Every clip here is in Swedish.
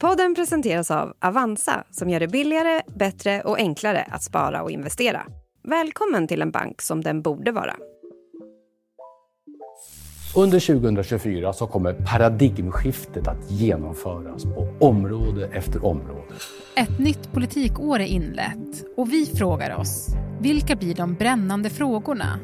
Podden presenteras av Avanza som gör det billigare, bättre och enklare att spara och investera. Välkommen till en bank som den borde vara. Under 2024 så kommer paradigmskiftet att genomföras på område efter område. Ett nytt politikår är inlett och vi frågar oss, vilka blir de brännande frågorna?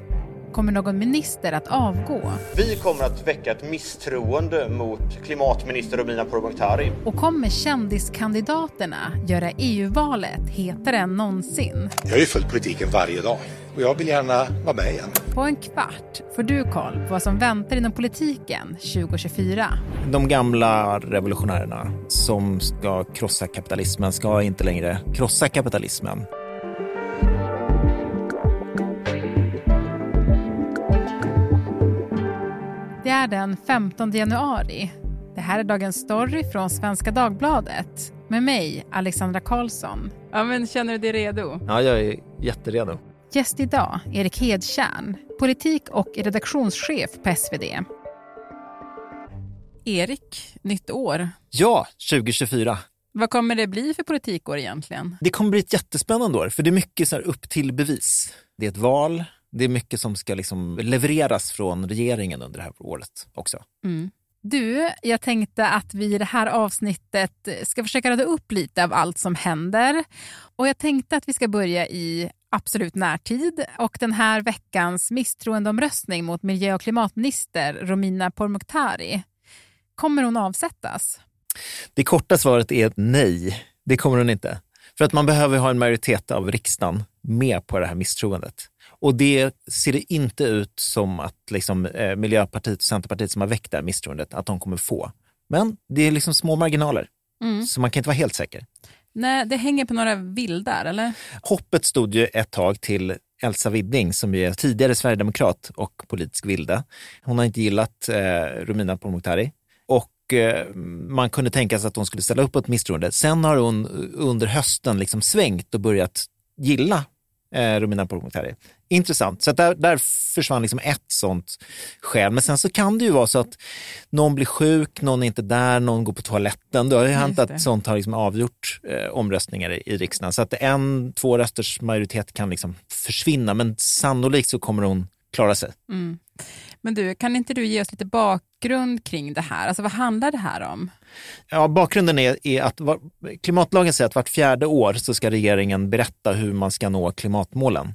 Kommer någon minister att avgå? Vi kommer att väcka ett misstroende mot klimatminister Romina Pourmokhtari. Och kommer kändiskandidaterna göra EU-valet hetare än någonsin? Jag har ju följt politiken varje dag och jag vill gärna vara med igen. På en kvart får du koll på vad som väntar inom politiken 2024. De gamla revolutionärerna som ska krossa kapitalismen ska inte längre krossa kapitalismen. Är den 15 januari. Det här är dagens story från Svenska Dagbladet med mig, Alexandra Karlsson. Ja, men känner du dig redo? Ja, jag är jätteredo. Gäst idag, Erik Hedtjärn, politik och redaktionschef på SvD. Erik, nytt år. Ja, 2024. Vad kommer det bli för politikår egentligen? Det kommer bli ett jättespännande år, för det är mycket så upp till bevis. Det är ett val, det är mycket som ska liksom levereras från regeringen under det här året också. Mm. Du, jag tänkte att vi i det här avsnittet ska försöka rada upp lite av allt som händer. Och jag tänkte att vi ska börja i absolut närtid och den här veckans misstroendeomröstning mot miljö och klimatminister Romina Pourmokhtari. Kommer hon avsättas? Det korta svaret är nej, det kommer hon inte. För att man behöver ha en majoritet av riksdagen med på det här misstroendet. Och det ser det inte ut som att liksom, eh, Miljöpartiet och Centerpartiet som har väckt det här misstroendet, att de kommer få. Men det är liksom små marginaler, mm. så man kan inte vara helt säker. Nej, det hänger på några vildar, eller? Hoppet stod ju ett tag till Elsa Widding som är tidigare sverigedemokrat och politisk vilde. Hon har inte gillat eh, Romina Pourmokhtari och eh, man kunde tänka sig att hon skulle ställa upp på ett misstroende. Sen har hon under hösten liksom svängt och börjat gilla eh, Romina Pourmokhtari. Intressant. Så där, där försvann liksom ett sånt skäl. Men sen så kan det ju vara så att någon blir sjuk, någon är inte där, någon går på toaletten. Det har ju hänt att sånt har liksom avgjort eh, omröstningar i, i riksdagen. Så att en, två rösters majoritet kan liksom försvinna. Men sannolikt så kommer hon klara sig. Mm. Men du, kan inte du ge oss lite bakgrund kring det här? Alltså vad handlar det här om? Ja, bakgrunden är, är att var, klimatlagen säger att vart fjärde år så ska regeringen berätta hur man ska nå klimatmålen.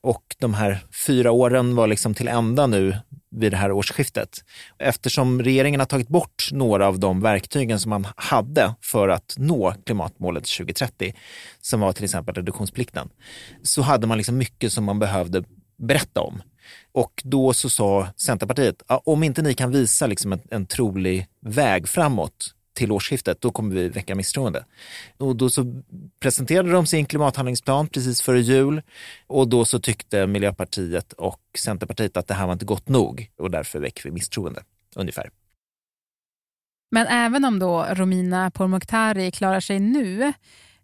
Och de här fyra åren var liksom till ända nu vid det här årsskiftet. Eftersom regeringen har tagit bort några av de verktygen som man hade för att nå klimatmålet 2030, som var till exempel reduktionsplikten, så hade man liksom mycket som man behövde berätta om. Och då så sa Centerpartiet, om inte ni kan visa liksom en, en trolig väg framåt till årsskiftet, då kommer vi väcka misstroende. Och då så presenterade de sin klimathandlingsplan precis före jul och då så tyckte Miljöpartiet och Centerpartiet att det här var inte gott nog och därför väcker vi misstroende, ungefär. Men även om då Romina Pourmokhtari klarar sig nu,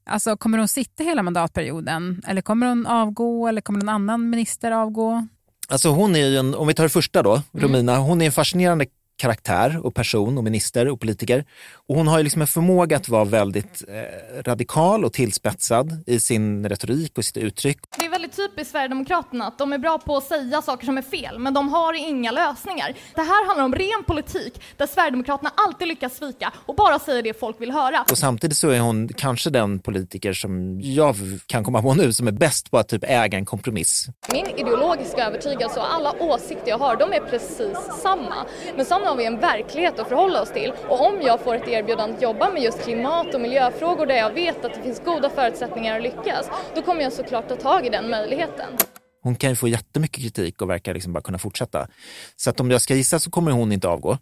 alltså kommer hon sitta hela mandatperioden? Eller kommer hon avgå eller kommer någon annan minister avgå? Alltså hon är ju en, om vi tar det första då, mm. Romina, hon är en fascinerande karaktär och person och minister och politiker. Och hon har ju liksom en förmåga att vara väldigt eh, radikal och tillspetsad i sin retorik och sitt uttryck. Det är väldigt typiskt Sverigedemokraterna att de är bra på att säga saker som är fel, men de har inga lösningar. Det här handlar om ren politik där Sverigedemokraterna alltid lyckas svika och bara säger det folk vill höra. Och samtidigt så är hon kanske den politiker som jag kan komma på nu som är bäst på att typ äga en kompromiss. Min ideologiska övertygelse och alla åsikter jag har, de är precis samma. Men sen har vi en verklighet att förhålla oss till och om jag får ett erbjudande att jobba med just klimat och miljöfrågor där jag vet att det finns goda förutsättningar att lyckas, då kommer jag såklart ta tag i den möjligheten. Hon kan ju få jättemycket kritik och verkar liksom bara kunna fortsätta. Så att om jag ska gissa så kommer hon inte avgå.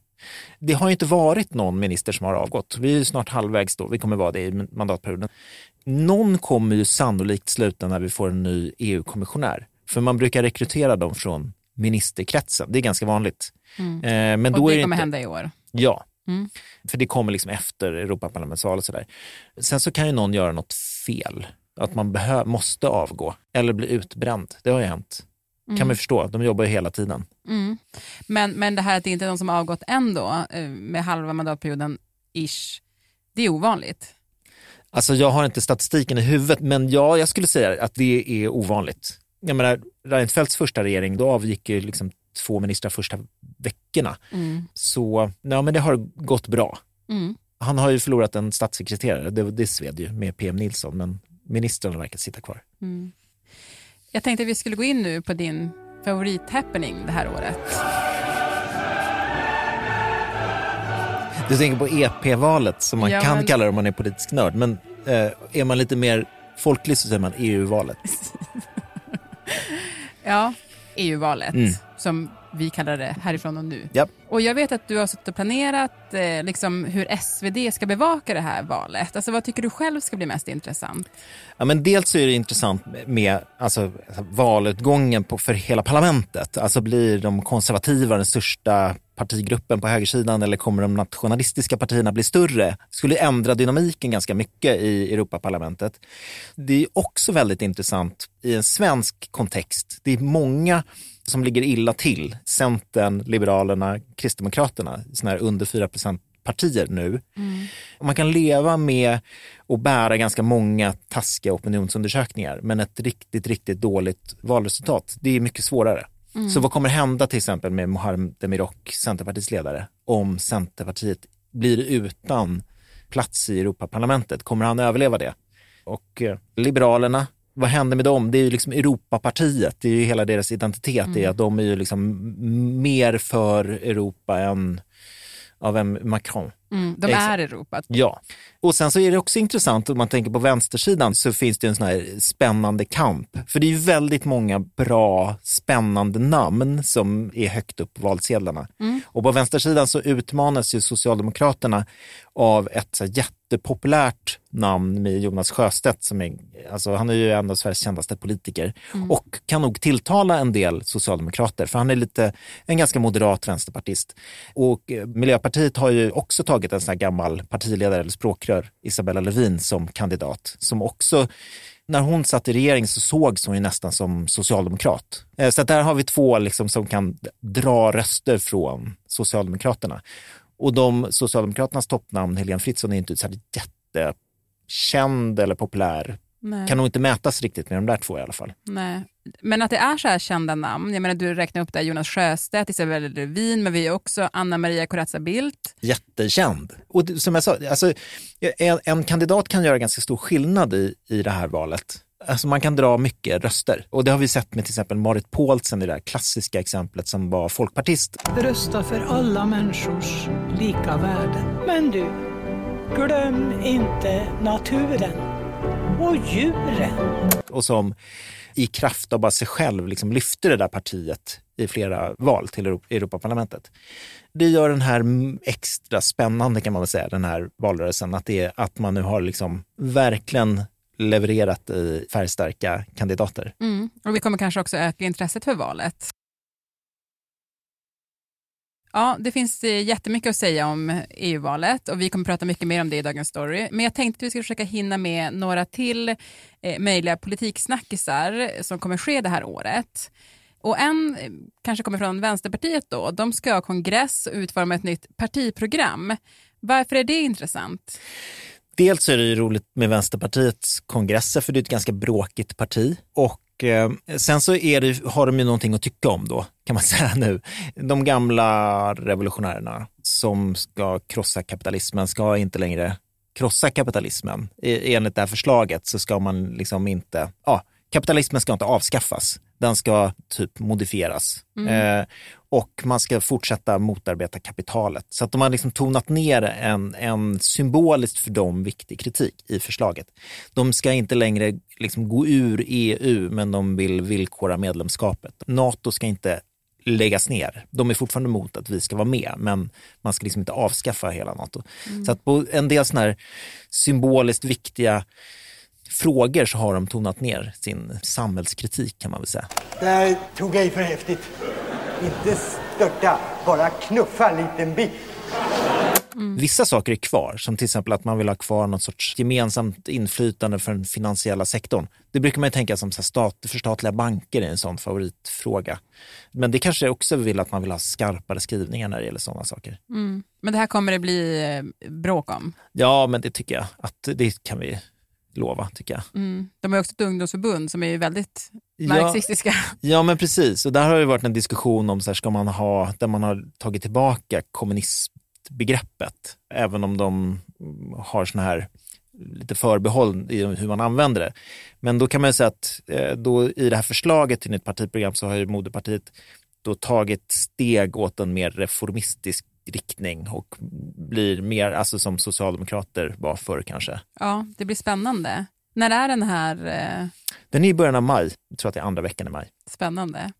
Det har ju inte varit någon minister som har avgått. Vi är ju snart halvvägs då, vi kommer vara det i mandatperioden. Någon kommer ju sannolikt sluta när vi får en ny EU-kommissionär. För man brukar rekrytera dem från ministerkretsen. Det är ganska vanligt. Mm. Eh, men och det kommer inte... hända i år? Ja, mm. för det kommer liksom efter Europaparlamentsval och sådär. Sen så kan ju någon göra något fel, att man behö- måste avgå eller bli utbränd. Det har ju hänt. Mm. kan man förstå, de jobbar ju hela tiden. Mm. Men, men det här att det inte är någon som har avgått än då, eh, med halva mandatperioden ish, Det är ovanligt. Alltså jag har inte statistiken i huvudet, men ja, jag skulle säga att det är ovanligt. Jag menar, Reinfeldts första regering, då avgick ju liksom två ministrar första veckorna. Mm. Så ja, men det har gått bra. Mm. Han har ju förlorat en statssekreterare, det, det sved ju med PM Nilsson, men ministrarna verkar sitta kvar. Mm. Jag tänkte att vi skulle gå in nu på din favorithappening det här året. Du tänker på EP-valet som man Ja, kan men- kalla det om man är politisk nörd, men eh, är man lite mer folklig så säger man EU-valet. Ja, EU-valet Mm. Som vi kallar det härifrån och nu. Japp. Och jag vet att du har suttit och planerat eh, liksom hur SvD ska bevaka det här valet. Alltså vad tycker du själv ska bli mest intressant? Ja, men dels är det intressant med alltså, valutgången på, för hela parlamentet. Alltså blir de konservativa den största partigruppen på högersidan eller kommer de nationalistiska partierna bli större? skulle ändra dynamiken ganska mycket i Europaparlamentet. Det är också väldigt intressant i en svensk kontext. Det är många som ligger illa till. Centern, Liberalerna, Kristdemokraterna, såna här under 4% partier nu. Och Man kan leva med och bära ganska många taskiga opinionsundersökningar, men ett riktigt, riktigt dåligt valresultat, det är mycket svårare. Så vad kommer hända till exempel med Muharrem Demirok, Centerpartiets ledare, om Centerpartiet blir utan plats i Europaparlamentet? Kommer han överleva det? Och eh, Liberalerna, vad händer med dem? Det är ju liksom Europapartiet, det är ju hela deras identitet, det är att de är ju liksom mer för Europa än av en Macron. Mm, de är Europa. Ja, och sen så är det också intressant om man tänker på vänstersidan så finns det en sån här spännande kamp. För det är ju väldigt många bra, spännande namn som är högt upp på valsedlarna. Och på vänstersidan så utmanas ju Socialdemokraterna av ett så här jättepopulärt namn med Jonas Sjöstedt som är, alltså han är ju en av Sveriges kändaste politiker och kan nog tilltala en del socialdemokrater för han är lite en ganska moderat vänsterpartist. Och eh, Miljöpartiet har ju också tagit en sån här gammal partiledare eller språkrör, Isabella Lövin, som kandidat som också när hon satt i regering så sågs hon ju nästan som socialdemokrat. Eh, Så där har vi två liksom som kan dra röster från Socialdemokraterna. Och de Socialdemokraternas toppnamn, Helene Fritzon, är inte så jättekänd eller populär. Nej. Kan nog inte mätas riktigt med de där två i alla fall. Nej. Men att det är så här kända namn, jag menar du räknar upp där Jonas Sjöstedt, Isabella Lövin, men vi är också Anna Maria Corazza Bildt. Jättekänd. Och som jag sa, alltså, en, en kandidat kan göra ganska stor skillnad i, i det här valet. Alltså man kan dra mycket röster. Och det har vi sett med till exempel Marit Paulsen i det där klassiska exemplet som var folkpartist. Rösta för alla människors lika värde. Men du, glöm inte naturen och djuren. och som i kraft av bara sig själv liksom lyfte det där partiet i flera val till Euro- Europaparlamentet. Det gör den här extra spännande kan man väl säga, den här valrörelsen, att, det är, att man nu har liksom verkligen levererat i färgstarka kandidater. Mm. Och vi kommer kanske också öka intresset för valet. Ja, det finns eh, jättemycket att säga om EU-valet och vi kommer prata mycket mer om det i Dagens Story. Men jag tänkte att vi ska försöka hinna med några till eh, möjliga politiksnackisar som kommer ske det här året. Och en eh, kanske kommer från Vänsterpartiet då. De ska ha kongress och utforma ett nytt partiprogram. Varför är det intressant? Dels är det ju roligt med Vänsterpartiets kongresser för det är ett ganska bråkigt parti. Och eh, sen så är det, har de ju någonting att tycka om då, kan man säga nu. De gamla revolutionärerna som ska krossa kapitalismen ska inte längre krossa kapitalismen. I- Enligt det här förslaget så ska man liksom inte, ja, kapitalismen ska inte avskaffas. Den ska typ modifieras. Eh, och man ska fortsätta motarbeta kapitalet. Så att de har liksom tonat ner en, en symboliskt för dem viktig kritik i förslaget. De ska inte längre liksom gå ur EU, men de vill villkora medlemskapet. Nato ska inte läggas ner. De är fortfarande emot att vi ska vara med, men man ska liksom inte avskaffa hela Nato. Så att på en del sådana här symboliskt viktiga frågor så har de tonat ner sin samhällskritik kan man väl säga. Där tog jag i för häftigt. Inte störta, bara knuffa en liten bit. Vissa saker är kvar, som till exempel att man vill ha kvar något sorts gemensamt inflytande för den finansiella sektorn. Det brukar man ju tänka som så här stat, förstatliga banker är en sån favoritfråga. Men det kanske också vill att man vill ha skarpare skrivningar när det gäller sådana saker. Mm. Men det här kommer det bli eh, bråk om. Ja, men det tycker jag att det kan vi lova, tycker jag. Mm. De har också ett ungdomsförbund som är ju väldigt Ja. marxistiska. Ja, men precis. Och där har det varit en diskussion om så här, ska man ha, där man har tagit tillbaka kommunistbegreppet, även om de har såna här lite förbehåll i hur man använder det. Men då kan man ju säga att eh, då i det här förslaget till nytt partiprogram så har ju moderpartiet då tagit steg åt en mer reformistisk riktning och blir mer, alltså som socialdemokrater var förr kanske. Ja, det blir spännande. När är den här eh, Den är i början av maj, jag tror att det är andra veckan i maj. spännande?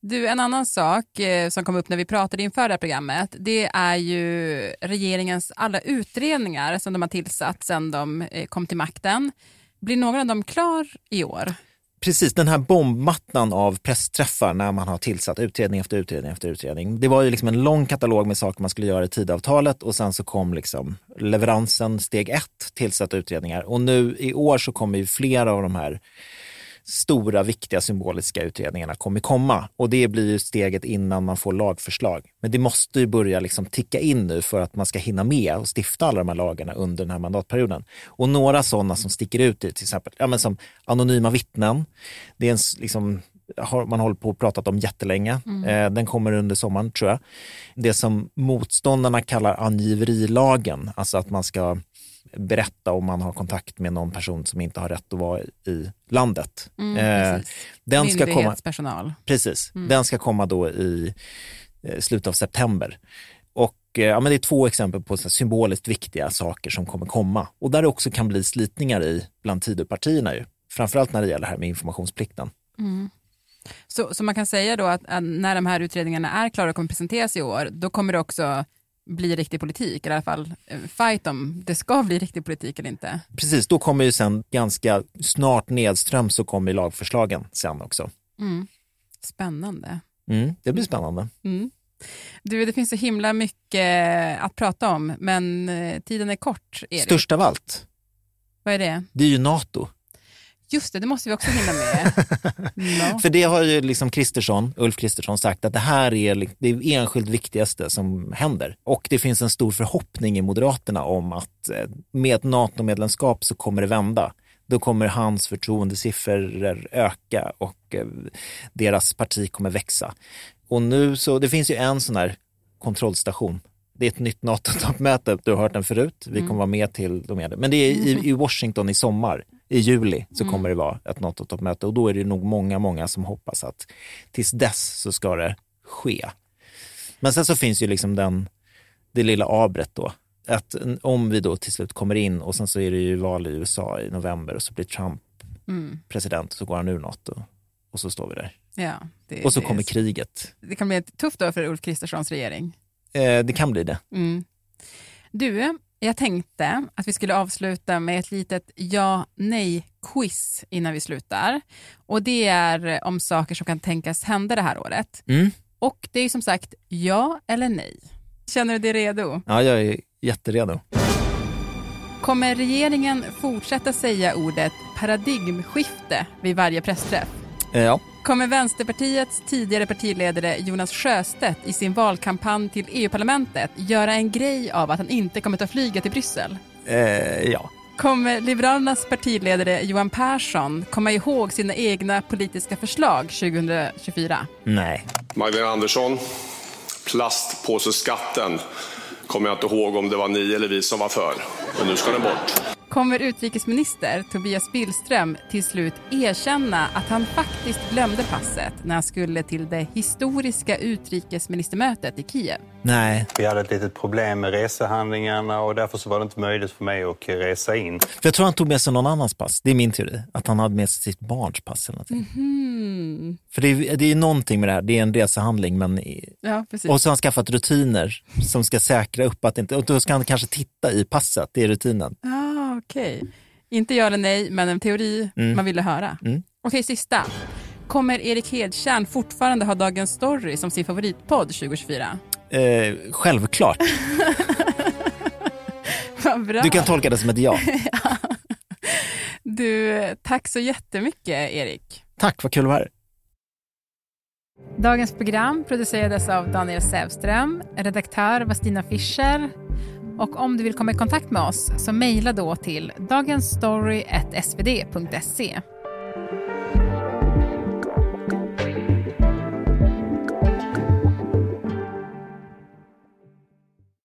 Du, en annan sak eh, som kom upp när vi pratade inför det här programmet, det är ju regeringens alla utredningar som de har tillsatt sedan de eh, kom till makten. Blir någon av dem klar i år? Precis, den här bombmattan av pressträffar när man har tillsatt utredning efter utredning efter utredning. Det var ju liksom en lång katalog med saker man skulle göra i tidavtalet och sen så kom liksom leveransen steg ett, tillsatta utredningar. Och nu i år så kommer ju flera av de här stora, viktiga, symboliska utredningarna kommer komma. Och det blir ju steget innan man får lagförslag. Men det måste ju börja liksom ticka in nu för att man ska hinna med och stifta alla de här lagarna under den här mandatperioden. Och några sådana som sticker ut är till exempel ja, men som anonyma vittnen. Det är en, liksom, har man hållit på och pratat om jättelänge. Eh, den kommer under sommaren tror jag. Det som motståndarna kallar angiverilagen, alltså att man ska berätta om man har kontakt med någon person som inte har rätt att vara i landet. Mm, Eh, den ska komma, precis, den ska komma då i eh, slutet av september. Och eh, ja, men det är två exempel på så symboliskt viktiga saker som kommer komma. Och där det också kan bli slitningar i bland Tidöpartierna ju. Framförallt när det gäller det här med informationsplikten. Så, så man kan säga då att, att när de här utredningarna är klara och kommer presenteras i år, då kommer det också bli riktig politik, eller i alla fall eh, fight om det ska bli riktig politik eller inte. Precis, då kommer ju sen ganska snart nedström så kommer lagförslagen sen också. Spännande. Mm, det blir spännande. Mm. Du, det finns så himla mycket att prata om, men eh, tiden är kort, Erik. Störst av allt, Vad är det? det är ju NATO. Just det, det måste vi också hinna med. no. För det har ju liksom Kristersson, Ulf Kristersson sagt att det här är det enskilt viktigaste som händer. Och det finns en stor förhoppning i Moderaterna om att eh, med ett NATO-medlemskap så kommer det vända. Då kommer hans förtroendesiffror öka och eh, deras parti kommer växa. Och nu så, det finns ju en sån här kontrollstation. Det är ett nytt NATO-toppmöte, du har hört den förut, vi kommer vara med till de är det. Men det är i, i Washington i sommar, i juli, så kommer det vara ett NATO-toppmöte och då är det nog många, många som hoppas att tills dess så ska det ske. Men sen så finns ju liksom den, det lilla abret då, att om vi då till slut kommer in och sen så är det ju val i USA i november och så blir Trump Mm. president och så går han ur NATO och så står vi där. Ja, det, Och så kommer kriget. det kan bli ett tufft år för Ulf Kristerssons regering. Eh, det kan bli det. Mm. Du, jag tänkte att vi skulle avsluta med ett litet ja-nej-quiz innan vi slutar. Och det är om saker som kan tänkas hända det här året. Mm. Och det är som sagt ja eller nej. Känner du dig redo? Ja, jag är jätteredo. Kommer regeringen fortsätta säga ordet paradigmskifte vid varje pressträff? Eh, ja. Kommer Vänsterpartiets tidigare partiledare Jonas Sjöstedt i sin valkampanj till EU-parlamentet göra en grej av att han inte kommer ta flyget till Bryssel? Eh, ja. Kommer Liberalernas partiledare Johan Persson komma ihåg sina egna politiska förslag 2024? Nej. Magdalena Andersson, plastpåseskatten kommer jag inte ihåg om det var ni eller vi som var för. Men nu ska den bort. Kommer utrikesminister Tobias Billström till slut erkänna att han faktiskt glömde passet när han skulle till det historiska utrikesministermötet i Kiev? Nej. Vi hade ett litet problem med resehandlingarna och därför så var det inte möjligt för mig att resa in. För jag tror han tog med sig någon annans pass. Det är min teori. Att han hade med sig sitt barns pass eller någonting. Hmm. För det är, det är någonting med det här. Det är en resehandling men... Ja, precis. Och så har han skaffat rutiner som ska säkra upp att inte... Och då ska han kanske titta i passet. Det är rutinen. Ah, okej. Inte ja eller nej, men en teori Mm. man ville höra. Mm. Okej, sista. Kommer Erik Hedtjärn fortfarande ha Dagens Story som sin favoritpodd 2024? Eh, självklart. Vad bra. Du kan tolka det som ett ja. Du, tack så jättemycket Erik. Tack, vad kul att vara här. Dagens program producerades av Daniel Sävström, redaktör var Stina Fischer och om du vill komma i kontakt med oss så mejla då till dagensstory.svd.se.